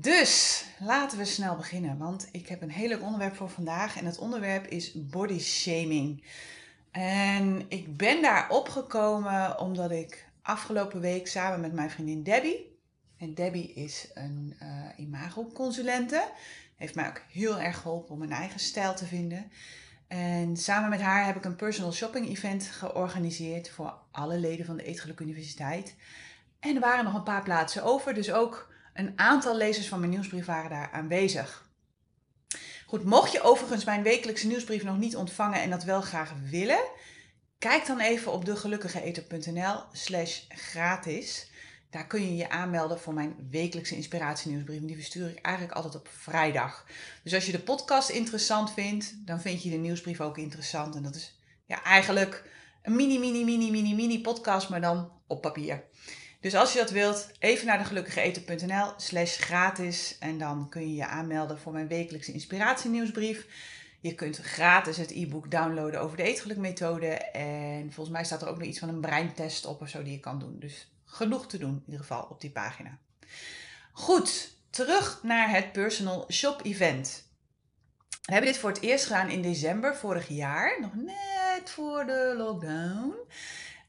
Dus laten we snel beginnen, want ik heb een heel leuk onderwerp voor vandaag. En het onderwerp is body shaming. En ik ben daar opgekomen omdat ik afgelopen week samen met mijn vriendin Debbie. En Debbie is een uh, imago-consulente. Heeft mij ook heel erg geholpen om mijn eigen stijl te vinden. En samen met haar heb ik een personal shopping event georganiseerd voor alle leden van de Eetgeluk Universiteit. En er waren nog een paar plaatsen over, dus ook een aantal lezers van mijn nieuwsbrief waren daar aanwezig. Goed, mocht je overigens mijn wekelijkse nieuwsbrief nog niet ontvangen en dat wel graag willen, kijk dan even op degelukkigeeter.nl slash gratis. Daar kun je je aanmelden voor mijn wekelijkse inspiratienieuwsbrief. Die verstuur ik eigenlijk altijd op vrijdag. Dus als je de podcast interessant vindt, dan vind je de nieuwsbrief ook interessant. En dat is ja, eigenlijk een mini, mini, mini, mini, mini podcast, maar dan op papier. Dus als je dat wilt, even naar degelukkigeeten.nl slash gratis. En dan kun je je aanmelden voor mijn wekelijkse inspiratienieuwsbrief. Je kunt gratis het e-book downloaden over de eetgelukmethode. En volgens mij staat er ook nog iets van een breintest op of zo die je kan doen. Dus genoeg te doen in ieder geval op die pagina. Goed, terug naar het Personal Shop Event. We hebben dit voor het eerst gedaan in december vorig jaar, nog net voor de lockdown.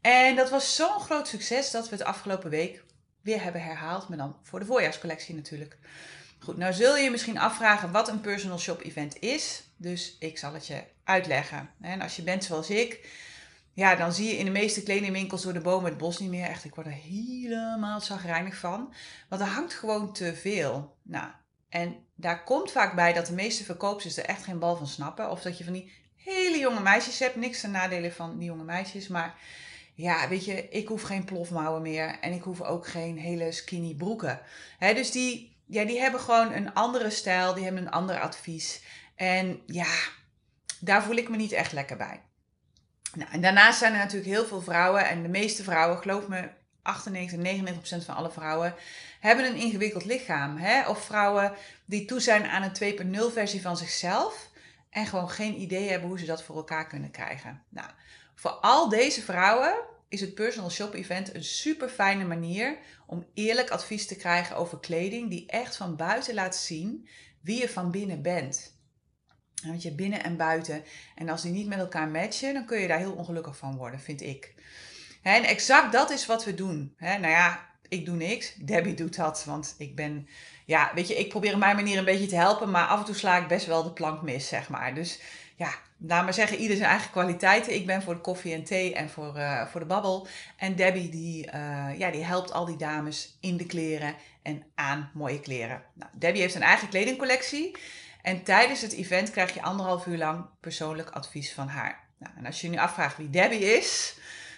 En dat was zo'n groot succes dat we het afgelopen week weer hebben herhaald, maar dan voor de voorjaarscollectie natuurlijk. Goed, nou zul je je misschien afvragen wat een personal shop event is. Dus ik zal het je uitleggen. En als je bent zoals ik, ja, dan zie je in de meeste kledingwinkels door de bomen het bos niet meer. Echt, ik word er helemaal zagrijnig van. Want er hangt gewoon te veel. Nou, en daar komt vaak bij dat de meeste verkoopsters er echt geen bal van snappen. Of dat je van die hele jonge meisjes hebt. Niks ten nadele van die jonge meisjes, maar ja, weet je, ik hoef geen plofmouwen meer en ik hoef ook geen hele skinny broeken. He, dus die, ja, die hebben gewoon een andere stijl, die hebben een ander advies. En ja, daar voel ik me niet echt lekker bij. Nou, en daarnaast zijn er natuurlijk heel veel vrouwen en de meeste vrouwen, geloof me, 98, 99% van alle vrouwen hebben een ingewikkeld lichaam. Hè? Of vrouwen die toe zijn aan een 2.0 versie van zichzelf en gewoon geen idee hebben hoe ze dat voor elkaar kunnen krijgen. Nou, voor al deze vrouwen is het personal shop event een super fijne manier om eerlijk advies te krijgen over kleding die echt van buiten laat zien wie je van binnen bent. Want je binnen en buiten. En als die niet met elkaar matchen, dan kun je daar heel ongelukkig van worden, vind ik. En exact dat is wat we doen. Nou ja, ik doe niks. Debbie doet dat, want ik ben, ja, weet je, ik probeer op mijn manier een beetje te helpen, maar af en toe sla ik best wel de plank mis, zeg maar. Dus ja, laat maar zeggen, ieder zijn eigen kwaliteiten. Ik ben voor de koffie en thee en voor, uh, voor de babbel. En Debbie, die, uh, ja, die helpt al die dames in de kleren en aan mooie kleren. Nou, Debbie heeft een eigen kledingcollectie. En tijdens het event krijg je anderhalf uur lang persoonlijk advies van haar. Nou, en als je nu afvraagt wie Debbie is...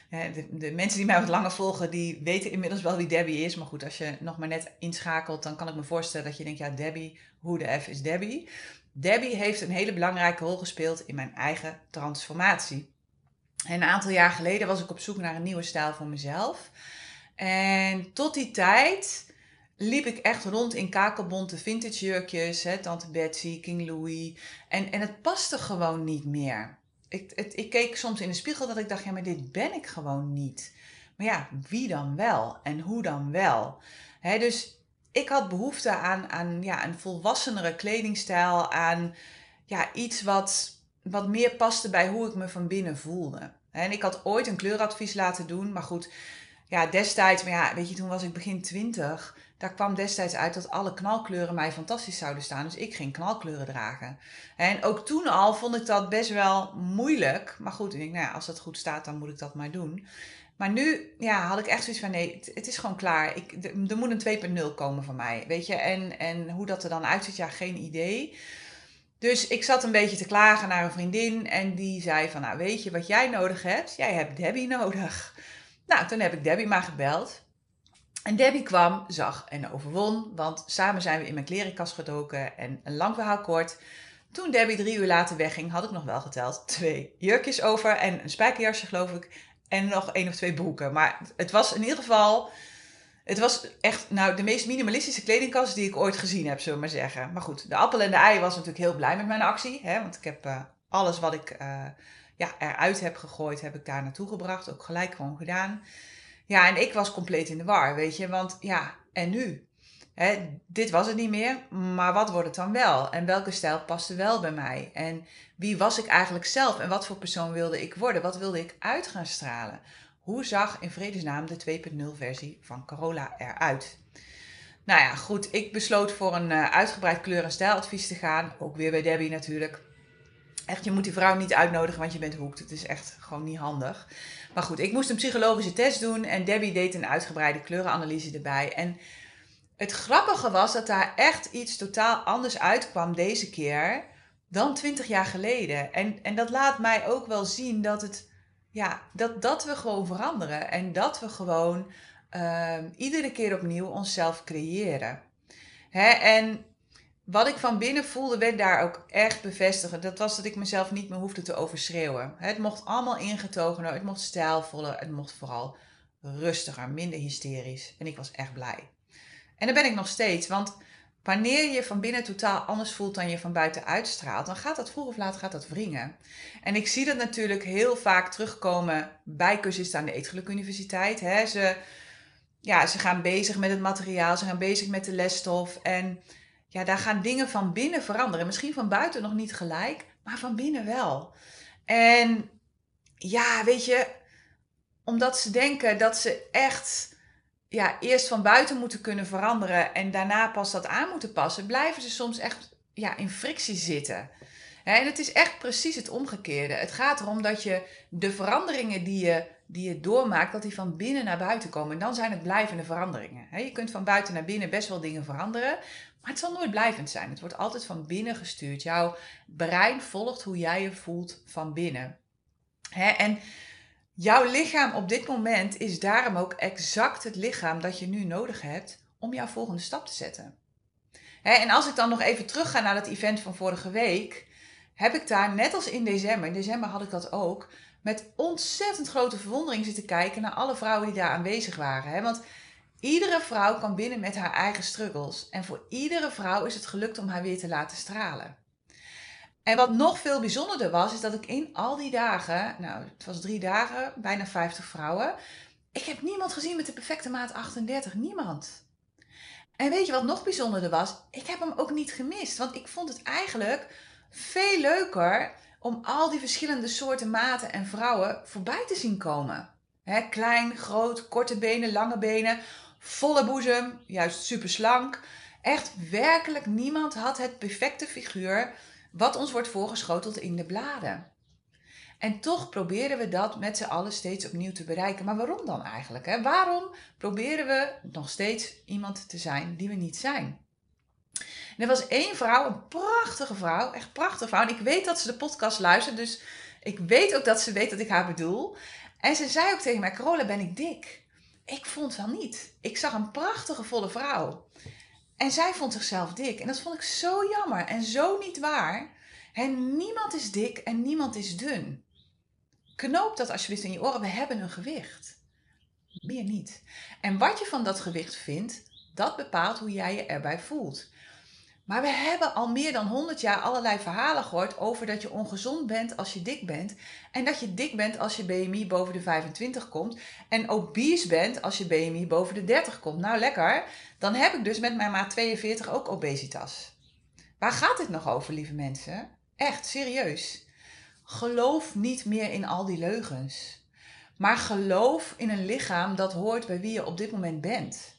De, de, mensen die mij wat langer volgen, die weten inmiddels wel wie Debbie is. Maar goed, als je nog maar net inschakelt, dan kan ik me voorstellen dat je denkt, ja, Debbie, hoe de F is Debbie? Debbie heeft een hele belangrijke rol gespeeld in mijn eigen transformatie. En een aantal jaar geleden was ik op zoek naar een nieuwe stijl voor mezelf. En tot die tijd liep ik echt rond in kakelbonte vintage jurkjes, hè, Tante Betsy, King Louis. En, en het paste gewoon niet meer. Ik, het, ik keek soms in de spiegel dat ik dacht, ja, maar dit ben ik gewoon niet. Maar ja, wie dan wel? En hoe dan wel? Hè, dus ik had behoefte aan, aan ja, een volwassenere kledingstijl, aan ja, iets wat, wat meer paste bij hoe ik me van binnen voelde. En ik had ooit een kleuradvies laten doen, maar goed, ja, destijds, maar ja, weet je, toen was ik begin twintig. Daar kwam destijds uit dat alle knalkleuren mij fantastisch zouden staan. Dus ik ging knalkleuren dragen. En ook toen al vond ik dat best wel moeilijk. Maar goed, ik denk, nou ja, als dat goed staat, dan moet ik dat maar doen. Maar nu ja, had ik echt zoiets van nee, het, is gewoon klaar. Ik, er moet een 2.0 komen van mij. Weet je, en, en hoe dat er dan uitziet, ja, geen idee. Dus ik zat een beetje te klagen naar een vriendin en die zei van, nou weet je wat jij nodig hebt? Jij hebt Debbie nodig. Nou, toen heb ik Debbie maar gebeld. En Debbie kwam, zag en overwon, want samen zijn we in mijn klerenkast gedoken. En een lang verhaal kort, toen Debbie drie uur later wegging, had ik nog wel geteld twee jurkjes over en een spijkerjasje geloof ik. En nog één of twee broeken. Maar het was in ieder geval, het was echt nou, de meest minimalistische kledingkast die ik ooit gezien heb, zullen we maar zeggen. Maar goed, de appel en de ei was natuurlijk heel blij met mijn actie. Hè, want ik heb uh, alles wat ik uh, ja, eruit heb gegooid, heb ik daar naartoe gebracht. Ook gelijk gewoon gedaan. Ja, en ik was compleet in de war, weet je. Want ja, en nu? Hè, dit was het niet meer, maar wat wordt het dan wel? En welke stijl paste wel bij mij? En wie was ik eigenlijk zelf? En wat voor persoon wilde ik worden? Wat wilde ik uit gaan stralen? Hoe zag in vredesnaam de 2.0 versie van Corolla eruit? Nou ja, goed. Ik besloot voor een uh, uitgebreid kleur- en stijladvies te gaan. Ook weer bij Debbie natuurlijk. Echt, je moet die vrouw niet uitnodigen, want je bent hoekt. Het is echt gewoon niet handig. Maar goed, ik moest een psychologische test doen en Debbie deed een uitgebreide kleurenanalyse erbij. En het grappige was dat daar echt iets totaal anders uitkwam deze keer dan 20 jaar geleden. En, en dat laat mij ook wel zien dat, het, ja, dat, dat we gewoon veranderen en dat we gewoon uh, iedere keer opnieuw onszelf creëren. Hè? En wat ik van binnen voelde, werd daar ook echt bevestigd. Dat was dat ik mezelf niet meer hoefde te overschreeuwen. Het mocht allemaal ingetogener, het mocht stijlvoller, het mocht vooral rustiger, minder hysterisch. En ik was echt blij. En daar ben ik nog steeds, want wanneer je van binnen totaal anders voelt dan je van buiten uitstraalt, dan gaat dat vroeg of laat gaat dat wringen. En ik zie dat natuurlijk heel vaak terugkomen bij cursisten aan de Eetgeluk Universiteit. Ze, ja, ze gaan bezig met het materiaal, ze gaan bezig met de lesstof en ja, daar gaan dingen van binnen veranderen. Misschien van buiten nog niet gelijk, maar van binnen wel. En ja, weet je, omdat ze denken dat ze echt ja, eerst van buiten moeten kunnen veranderen en daarna pas dat aan moeten passen, blijven ze soms echt ja, in frictie zitten. En het is echt precies het omgekeerde. Het gaat erom dat je de veranderingen die je, die je doormaakt, dat die van binnen naar buiten komen. En dan zijn het blijvende veranderingen. Je kunt van buiten naar binnen best wel dingen veranderen, maar het zal nooit blijvend zijn. Het wordt altijd van binnen gestuurd. Jouw brein volgt hoe jij je voelt van binnen. En jouw lichaam op dit moment is daarom ook exact het lichaam dat je nu nodig hebt om jouw volgende stap te zetten. En als ik dan nog even terug ga naar dat event van vorige week, heb ik daar net als in december, in december had ik dat ook, met ontzettend grote verwondering zitten kijken naar alle vrouwen die daar aanwezig waren. Want Iedere vrouw kan binnen met haar eigen struggles. En voor iedere vrouw is het gelukt om haar weer te laten stralen. En wat nog veel bijzonderder was, is dat ik in al die dagen, nou het was drie dagen, bijna 50 vrouwen, ik heb niemand gezien met de perfecte maat 38. Niemand. En weet je wat nog bijzonderder was? Ik heb hem ook niet gemist. Want ik vond het eigenlijk veel leuker om al die verschillende soorten maten en vrouwen voorbij te zien komen. klein, groot, korte benen, lange benen volle boezem, juist super slank. Echt werkelijk niemand had het perfecte figuur wat ons wordt voorgeschoteld in de bladen. En toch proberen we dat met z'n allen steeds opnieuw te bereiken. Maar waarom dan eigenlijk? Hè? Waarom proberen we nog steeds iemand te zijn die we niet zijn? Er was één vrouw, een prachtige vrouw, echt prachtige vrouw. En ik weet dat ze de podcast luistert, dus ik weet ook dat ze weet dat ik haar bedoel. En ze zei ook tegen mij, Carola, ben ik dik? Ik vond wel niet. Ik zag een prachtige volle vrouw. En zij vond zichzelf dik. En dat vond ik zo jammer en zo niet waar. En niemand is dik en niemand is dun. Knoop dat alsjeblieft in je oren. We hebben een gewicht. Meer niet. En wat je van dat gewicht vindt, dat bepaalt hoe jij je erbij voelt. Maar we hebben al meer dan 100 jaar allerlei verhalen gehoord over dat je ongezond bent als je dik bent. En dat je dik bent als je BMI boven de 25 komt. En obese bent als je BMI boven de 30 komt. Nou lekker, dan heb ik dus met mijn maat 42 ook obesitas. Waar gaat dit nog over, lieve mensen? Echt, serieus. Geloof niet meer in al die leugens. Maar geloof in een lichaam dat hoort bij wie je op dit moment bent.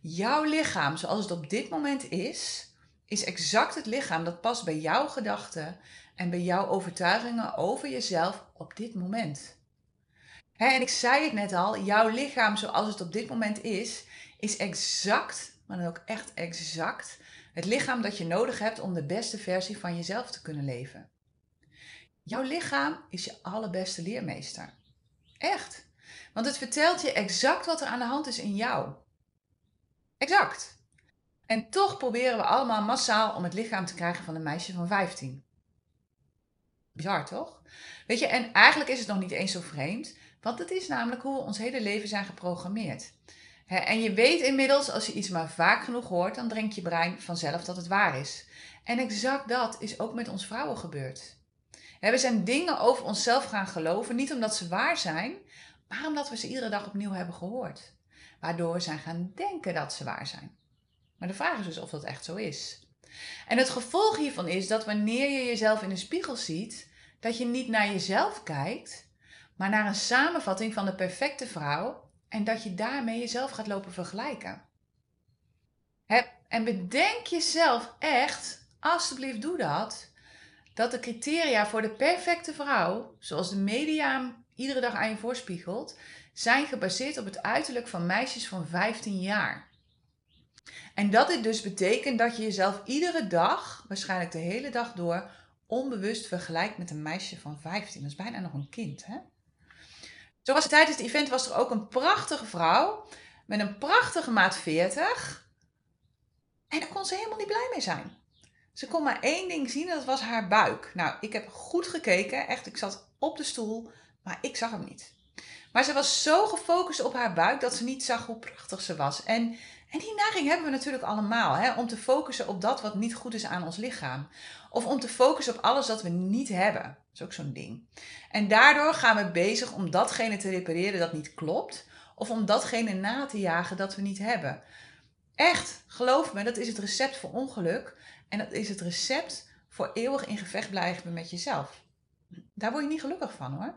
Jouw lichaam zoals het op dit moment is is exact het lichaam dat past bij jouw gedachten en bij jouw overtuigingen over jezelf op dit moment. en ik zei het net al, jouw lichaam zoals het op dit moment is, is exact, maar dan ook echt exact, het lichaam dat je nodig hebt om de beste versie van jezelf te kunnen leven. Jouw lichaam is je allerbeste leermeester. Echt. Want het vertelt je exact wat er aan de hand is in jou. Exact. En toch proberen we allemaal massaal om het lichaam te krijgen van een meisje van 15. Bizar toch? Weet je, en eigenlijk is het nog niet eens zo vreemd, want het is namelijk hoe we ons hele leven zijn geprogrammeerd. En je weet inmiddels, als je iets maar vaak genoeg hoort, dan denkt je brein vanzelf dat het waar is. En exact dat is ook met ons vrouwen gebeurd. We zijn dingen over onszelf gaan geloven, niet omdat ze waar zijn, maar omdat we ze iedere dag opnieuw hebben gehoord. Waardoor we zijn gaan denken dat ze waar zijn. Maar de vraag is dus of dat echt zo is. En het gevolg hiervan is dat wanneer je jezelf in de spiegel ziet, dat je niet naar jezelf kijkt, maar naar een samenvatting van de perfecte vrouw en dat je daarmee jezelf gaat lopen vergelijken. En bedenk jezelf echt, alsjeblieft doe dat, dat de criteria voor de perfecte vrouw, zoals de media iedere dag aan je voorspiegelt, zijn gebaseerd op het uiterlijk van meisjes van 15 jaar. En dat dit dus betekent dat je jezelf iedere dag, waarschijnlijk de hele dag door, onbewust vergelijkt met een meisje van 15. Dat is bijna nog een kind, hè? Zo was tijdens het event was er ook een prachtige vrouw met een prachtige maat 40. En daar kon ze helemaal niet blij mee zijn. Ze kon maar één ding zien en dat was haar buik. Nou, ik heb goed gekeken, echt, ik zat op de stoel, maar ik zag hem niet. Maar ze was zo gefocust op haar buik dat ze niet zag hoe prachtig ze was. En, en die neiging hebben we natuurlijk allemaal, hè, om te focussen op dat wat niet goed is aan ons lichaam. Of om te focussen op alles dat we niet hebben. Dat is ook zo'n ding. En daardoor gaan we bezig om datgene te repareren dat niet klopt. Of om datgene na te jagen dat we niet hebben. Echt, geloof me, dat is het recept voor ongeluk. En dat is het recept voor eeuwig in gevecht blijven met jezelf. Daar word je niet gelukkig van hoor.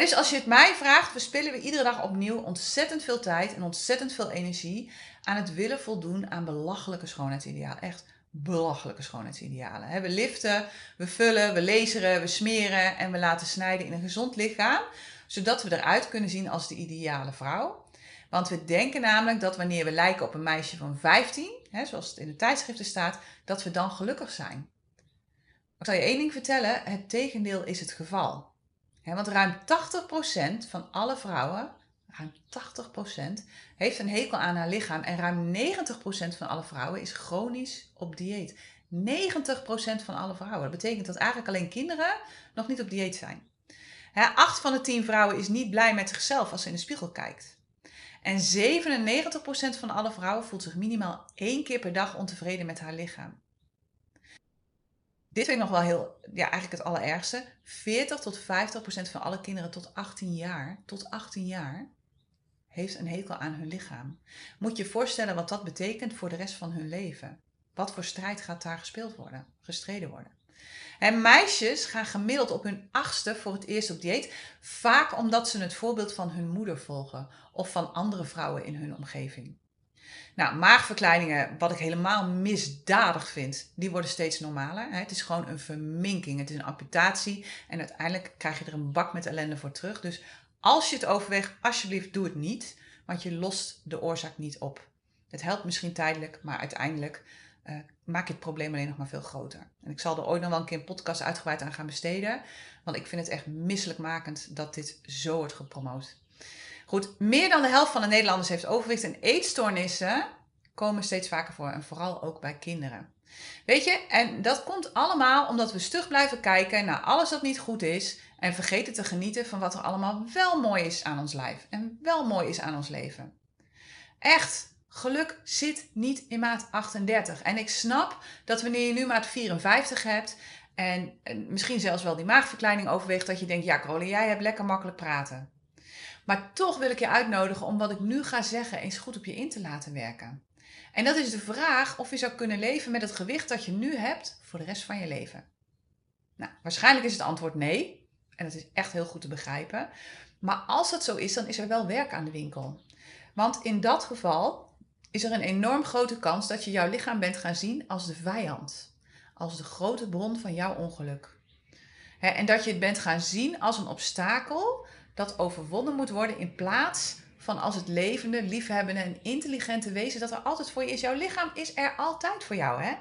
Dus als je het mij vraagt, verspillen we iedere dag opnieuw ontzettend veel tijd en ontzettend veel energie aan het willen voldoen aan belachelijke schoonheidsidealen. Echt belachelijke schoonheidsidealen. we liften, we vullen, we laseren, we smeren en we laten snijden in een gezond lichaam, zodat we eruit kunnen zien als de ideale vrouw. Want we denken namelijk dat wanneer we lijken op een meisje van 15, hè, zoals het in de tijdschriften staat, dat we dan gelukkig zijn. Ik zal je één ding vertellen, het tegendeel is het geval. Want ruim 80% van alle vrouwen, ruim 80%, heeft een hekel aan haar lichaam. En ruim 90% van alle vrouwen is chronisch op dieet. 90% van alle vrouwen. Dat betekent dat eigenlijk alleen kinderen nog niet op dieet zijn. 8 van de 10 vrouwen is niet blij met zichzelf als ze in de spiegel kijkt. En 97% van alle vrouwen voelt zich minimaal één keer per dag ontevreden met haar lichaam. Dit vind ik nog wel heel, ja, eigenlijk het allerergste. 40 tot 50% van alle kinderen tot 18 jaar, tot 18 jaar, heeft een hekel aan hun lichaam. Moet je je voorstellen wat dat betekent voor de rest van hun leven. Wat voor strijd gaat daar gespeeld worden, gestreden worden? En meisjes gaan gemiddeld op hun achtste voor het eerst op dieet. Vaak omdat ze het voorbeeld van hun moeder volgen of van andere vrouwen in hun omgeving. Nou, maagverkleiningen, wat ik helemaal misdadig vind, die worden steeds normaler. Het is gewoon een verminking, het is een amputatie en uiteindelijk krijg je er een bak met ellende voor terug. Dus als je het overweegt, alsjeblieft doe het niet, want je lost de oorzaak niet op. Het helpt misschien tijdelijk, maar uiteindelijk uh, maak je het probleem alleen nog maar veel groter. En ik zal er ooit nog wel een keer een podcast uitgebreid aan gaan besteden. Want ik vind het echt misselijkmakend dat dit zo wordt gepromoot. Goed, meer dan de helft van de Nederlanders heeft overwicht en eetstoornissen komen steeds vaker voor. En vooral ook bij kinderen. Weet je, en dat komt allemaal omdat we stug blijven kijken naar alles wat niet goed is. En vergeten te genieten van wat er allemaal wel mooi is aan ons lijf. En wel mooi is aan ons leven. Echt, Geluk zit niet in maat 38. En ik snap dat wanneer je nu maat 54 hebt en, misschien zelfs wel die maagverkleining overweegt, dat je denkt, ja Caroline, jij hebt lekker makkelijk praten. Maar toch wil ik je uitnodigen om wat ik nu ga zeggen eens goed op je in te laten werken. En dat is de vraag of je zou kunnen leven met het gewicht dat je nu hebt voor de rest van je leven. Nou, waarschijnlijk is het antwoord nee. En dat is echt heel goed te begrijpen. Maar als dat zo is, dan is er wel werk aan de winkel. Want in dat geval is er een enorm grote kans dat je jouw lichaam bent gaan zien als de vijand, als de grote bron van jouw ongeluk. en dat je het bent gaan zien als een obstakel dat overwonnen moet worden in plaats van als het levende, liefhebbende en intelligente wezen dat er altijd voor je is. Jouw lichaam is er altijd voor jou. Hè?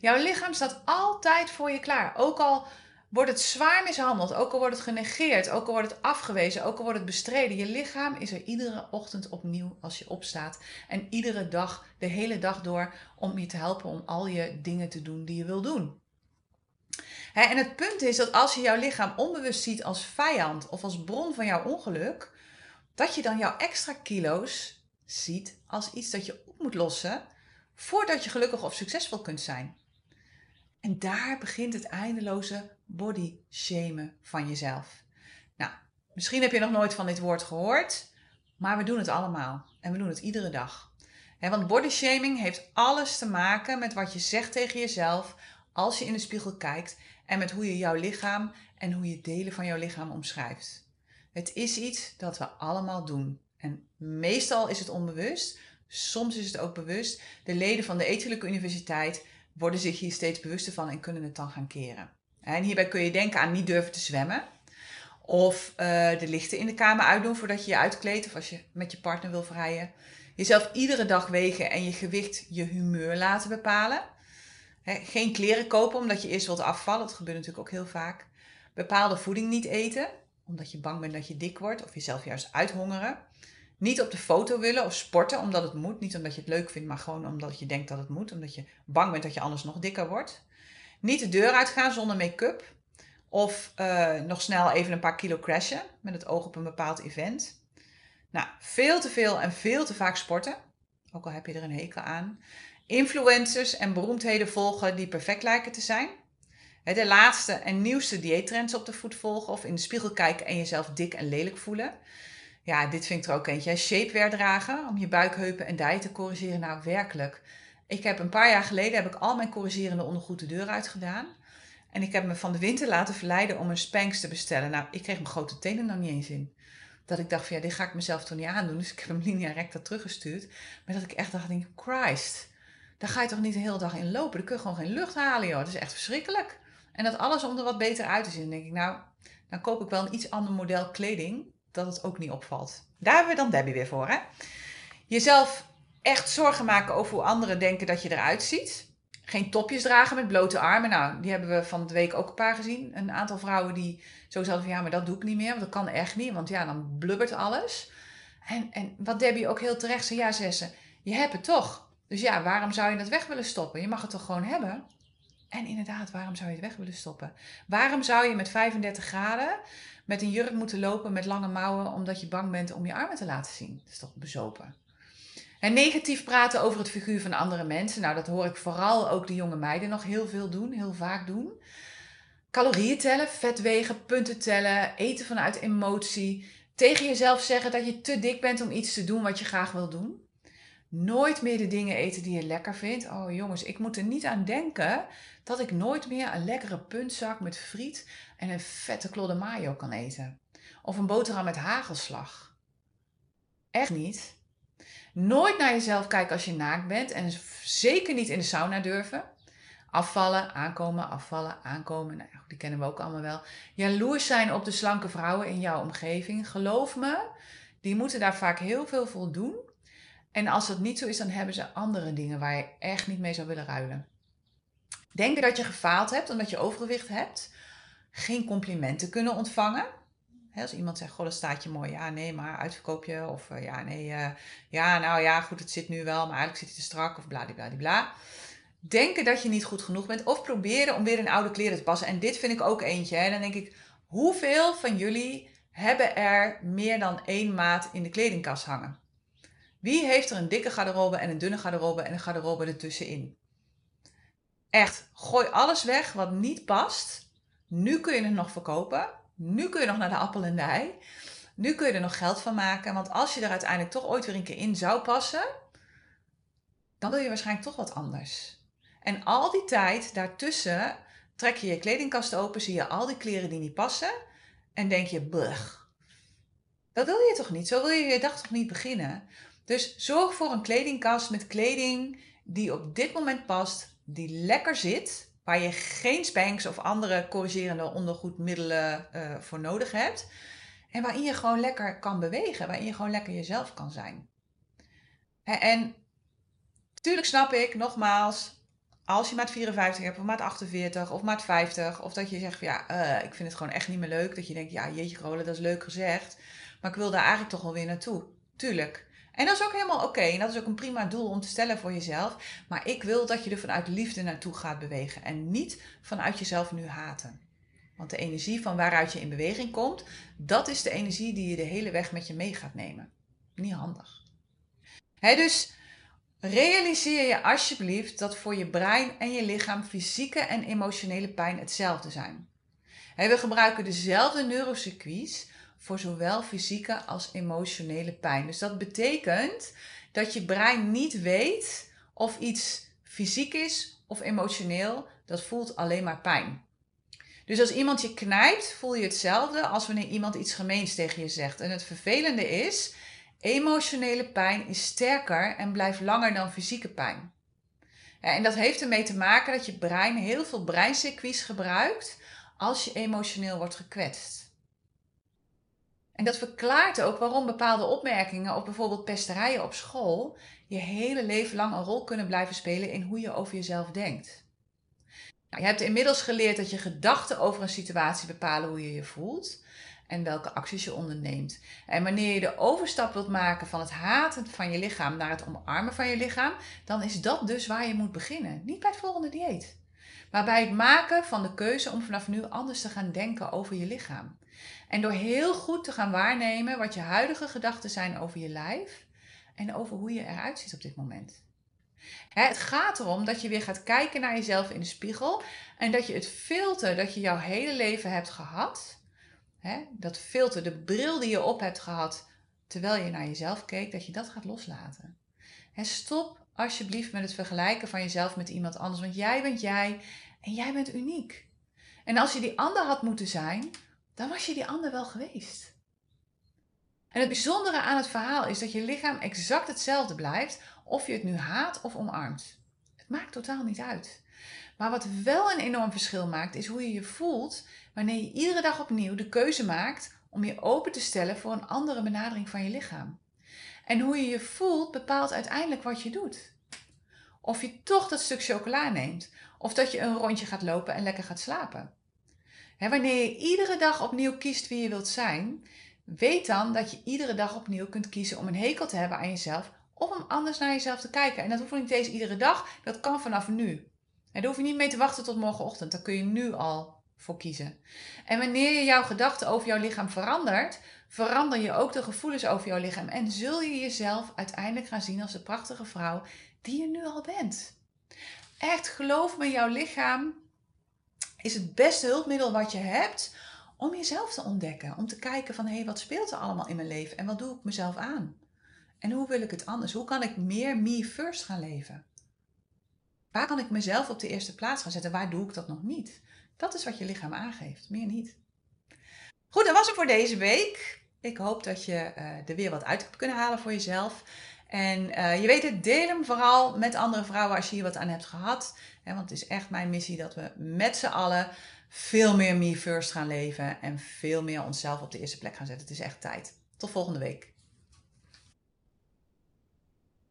Jouw lichaam staat altijd voor je klaar. Ook al wordt het zwaar mishandeld, ook al wordt het genegeerd, ook al wordt het afgewezen, ook al wordt het bestreden. Je lichaam is er iedere ochtend opnieuw als je opstaat. En iedere dag, de hele dag door, om je te helpen om al je dingen te doen die je wil doen. En het punt is dat als je jouw lichaam onbewust ziet als vijand of als bron van jouw ongeluk, dat je dan jouw extra kilo's ziet als iets dat je op moet lossen voordat je gelukkig of succesvol kunt zijn. En daar begint het eindeloze body shamen van jezelf. Nou, misschien heb je nog nooit van dit woord gehoord, maar we doen het allemaal en we doen het iedere dag. want body shaming heeft alles te maken met wat je zegt tegen jezelf als je in de spiegel kijkt en met hoe je jouw lichaam en hoe je delen van jouw lichaam omschrijft. Het is iets dat we allemaal doen. En meestal is het onbewust, soms is het ook bewust. De leden van de Ethische Universiteit worden zich hier steeds bewuster van en kunnen het dan gaan keren. En hierbij kun je denken aan niet durven te zwemmen. Of uh, de lichten in de kamer uitdoen voordat je je uitkleedt. Of als je met je partner wil vrijen. Jezelf iedere dag wegen en je gewicht je humeur laten bepalen. Geen kleren kopen omdat je eerst wilt afvallen. Dat gebeurt natuurlijk ook heel vaak. Bepaalde voeding niet eten. Omdat je bang bent dat je dik wordt. Of jezelf juist uithongeren. Niet op de foto willen of sporten omdat het moet. Niet omdat je het leuk vindt, maar gewoon omdat je denkt dat het moet. Omdat je bang bent dat je anders nog dikker wordt. Niet de deur uitgaan zonder make-up. Of uh, nog snel even een paar kilo crashen met het oog op een bepaald event. Nou, veel te veel en veel te vaak sporten. Ook al heb je er een hekel aan. Influencers en beroemdheden volgen die perfect lijken te zijn. De laatste en nieuwste dieettrends op de voet volgen of in de spiegel kijken en jezelf dik en lelijk voelen. Ja, dit vind ik er ook eentje. Shapewear dragen om je buikheupen en dijen te corrigeren. Nou, werkelijk. Ik heb een paar jaar geleden heb ik al mijn corrigerende ondergoed de deur uitgedaan. En ik heb me van de winter laten verleiden om een Spanx te bestellen. Nou, ik kreeg mijn grote tenen nog niet eens in. Dat ik dacht van ja, dit ga ik mezelf toch niet aandoen. Dus ik heb hem linea recta teruggestuurd. Maar dat ik echt dacht, denk, Christ, daar ga je toch niet de hele dag in lopen. Dan kun je gewoon geen lucht halen joh. Dat is echt verschrikkelijk. En dat alles om er wat beter uit te zien. Dan denk ik, nou, dan koop ik wel een iets ander model kleding. Dat het ook niet opvalt. Daar hebben we dan Debbie weer voor hè. Jezelf echt zorgen maken over hoe anderen denken dat je eruit ziet. Geen topjes dragen met blote armen. Nou, die hebben we van de week ook een paar gezien. Een aantal vrouwen die zo zeiden van ja, maar dat doe ik niet meer. Want dat kan echt niet. Want ja, dan blubbert alles. En, en wat Debbie ook heel terecht zei, ja, zei ze, je hebt het toch. Dus ja, waarom zou je dat weg willen stoppen? Je mag het toch gewoon hebben? En inderdaad, waarom zou je het weg willen stoppen? Waarom zou je met 35 graden met een jurk moeten lopen met lange mouwen omdat je bang bent om je armen te laten zien? Dat is toch bezopen? En negatief praten over het figuur van andere mensen. Nou, dat hoor ik vooral ook de jonge meiden nog heel veel doen, heel vaak doen. Calorieën tellen, vet wegen, punten tellen, eten vanuit emotie. Tegen jezelf zeggen dat je te dik bent om iets te doen wat je graag wil doen. Nooit meer de dingen eten die je lekker vindt. Oh jongens, ik moet er niet aan denken dat ik nooit meer een lekkere puntzak met friet en een vette klodde mayo kan eten. Of een boterham met hagelslag. Echt niet. Nooit naar jezelf kijken als je naakt bent en zeker niet in de sauna durven. Afvallen, aankomen, afvallen, aankomen. Nou, die kennen we ook allemaal wel. Jaloers zijn op de slanke vrouwen in jouw omgeving. Geloof me, die moeten daar vaak heel veel voor doen. En als dat niet zo is, dan hebben ze andere dingen waar je echt niet mee zou willen ruilen. Denken dat je gefaald hebt omdat je overgewicht hebt. Geen complimenten kunnen ontvangen als iemand zegt, goh, dat staat je mooi. Ja, nee, maar uitverkoop je. Of uh, ja, nee, uh, ja, nou ja, goed, het zit nu wel, maar eigenlijk zit het te strak. Of bladibladibla. Denken dat je niet goed genoeg bent. Of proberen om weer in oude kleren te passen. En dit vind ik ook eentje. En dan denk ik, hoeveel van jullie hebben er meer dan één maat in de kledingkast hangen? Wie heeft er een dikke garderobe en een dunne garderobe en een garderobe ertussenin? Echt, gooi alles weg wat niet past. Nu kun je het nog verkopen. Nu kun je nog naar de appel en ei. Nu kun je er nog geld van maken. Want als je er uiteindelijk toch ooit weer een keer in zou passen, dan wil je waarschijnlijk toch wat anders. En al die tijd daartussen trek je je kledingkast open, zie je al die kleren die niet passen en denk je, bug. Dat wil je toch niet? Zo wil je je dag toch niet beginnen? Dus zorg voor een kledingkast met kleding die op dit moment past, die lekker zit, waar je geen spanks of andere corrigerende ondergoedmiddelen uh, voor nodig hebt. En waarin je gewoon lekker kan bewegen, waarin je gewoon lekker jezelf kan zijn. En natuurlijk snap ik, nogmaals, als je maat 54 hebt, of maat 48, of maat 50, of dat je zegt van ja, eh, ik vind het gewoon echt niet meer leuk. Dat je denkt, ja, jeetje Rolle, dat is leuk gezegd. Maar ik wil daar eigenlijk toch wel weer naartoe. Tuurlijk. En dat is ook helemaal oké. En dat is ook een prima doel om te stellen voor jezelf. Maar ik wil dat je er vanuit liefde naartoe gaat bewegen. En niet vanuit jezelf nu haten. Want de energie van waaruit je in beweging komt, dat is de energie die je de hele weg met je mee gaat nemen. Niet handig. Dus realiseer je alsjeblieft dat voor je brein en je lichaam fysieke en emotionele pijn hetzelfde zijn. we gebruiken dezelfde neurocircuits voor zowel fysieke als emotionele pijn. Dus dat betekent dat je brein niet weet of iets fysiek is of emotioneel. Dat voelt alleen maar pijn. Dus als iemand je knijpt, voel je hetzelfde als wanneer iemand iets gemeens tegen je zegt. En het vervelende is, emotionele pijn is sterker en blijft langer dan fysieke pijn. en dat heeft ermee te maken dat je brein heel veel breincircuits gebruikt als je emotioneel wordt gekwetst. En dat verklaart ook waarom bepaalde opmerkingen of bijvoorbeeld pesterijen op school je hele leven lang een rol kunnen blijven spelen in hoe je over jezelf denkt. Nou, je hebt inmiddels geleerd dat je gedachten over een situatie bepalen hoe je je voelt en welke acties je onderneemt. En wanneer je de overstap wilt maken van het haten van je lichaam naar het omarmen van je lichaam, dan is dat dus waar je moet beginnen. Niet bij het volgende dieet, maar bij het maken van de keuze om vanaf nu anders te gaan denken over je lichaam. En door heel goed te gaan waarnemen wat je huidige gedachten zijn over je lijf en over hoe je eruit ziet op dit moment. Het gaat erom dat je weer gaat kijken naar jezelf in de spiegel en dat je het filter dat je jouw hele leven hebt gehad, dat filter, de bril die je op hebt gehad terwijl je naar jezelf keek, dat je dat gaat loslaten. Stop alsjeblieft met het vergelijken van jezelf met iemand anders, want jij bent jij en jij bent uniek. En als je die ander had moeten zijn, dan was je die ander wel geweest. En het bijzondere aan het verhaal is dat je lichaam exact hetzelfde blijft, of je het nu haat of omarmt. Het maakt totaal niet uit. Maar wat wel een enorm verschil maakt, is hoe je je voelt wanneer je iedere dag opnieuw de keuze maakt om je open te stellen voor een andere benadering van je lichaam. En hoe je je voelt bepaalt uiteindelijk wat je doet. Of je toch dat stuk chocola neemt, of dat je een rondje gaat lopen en lekker gaat slapen wanneer je iedere dag opnieuw kiest wie je wilt zijn, weet dan dat je iedere dag opnieuw kunt kiezen om een hekel te hebben aan jezelf of om anders naar jezelf te kijken. En dat hoeft niet eens iedere dag, dat kan vanaf nu. En daar hoef je niet mee te wachten tot morgenochtend, daar kun je nu al voor kiezen. En wanneer je jouw gedachten over jouw lichaam verandert, verander je ook de gevoelens over jouw lichaam en zul je jezelf uiteindelijk gaan zien als de prachtige vrouw die je nu al bent. Echt, geloof me, jouw lichaam is het beste hulpmiddel wat je hebt om jezelf te ontdekken. Om te kijken van hé, hey, wat speelt er allemaal in mijn leven en wat doe ik mezelf aan? En hoe wil ik het anders? Hoe kan ik meer me first gaan leven? Waar kan ik mezelf op de eerste plaats gaan zetten? Waar doe ik dat nog niet? Dat is wat je lichaam aangeeft, meer niet. Goed, dat was het voor deze week. Ik hoop dat je uh, er weer wat uit hebt kunnen halen voor jezelf. En uh, je weet het, deel hem vooral met andere vrouwen als je hier wat aan hebt gehad. Want het is echt mijn missie dat we met z'n allen veel meer me first gaan leven. En veel meer onszelf op de eerste plek gaan zetten. Het is echt tijd. Tot volgende week.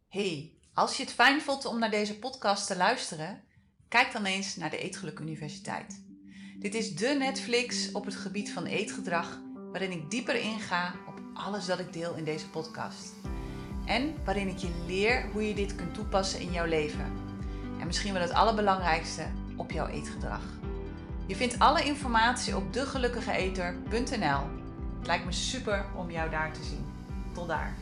Hey, als je het fijn vond om naar deze podcast te luisteren, kijk dan eens naar de Eetgeluk Universiteit. Dit is de Netflix op het gebied van eetgedrag, waarin ik dieper inga op alles dat ik deel in deze podcast en waarin ik je leer hoe je dit kunt toepassen in jouw leven. En misschien wel het allerbelangrijkste, op jouw eetgedrag. Je vindt alle informatie op degelukkigeeter.nl. Het lijkt me super om jou daar te zien. Tot daar.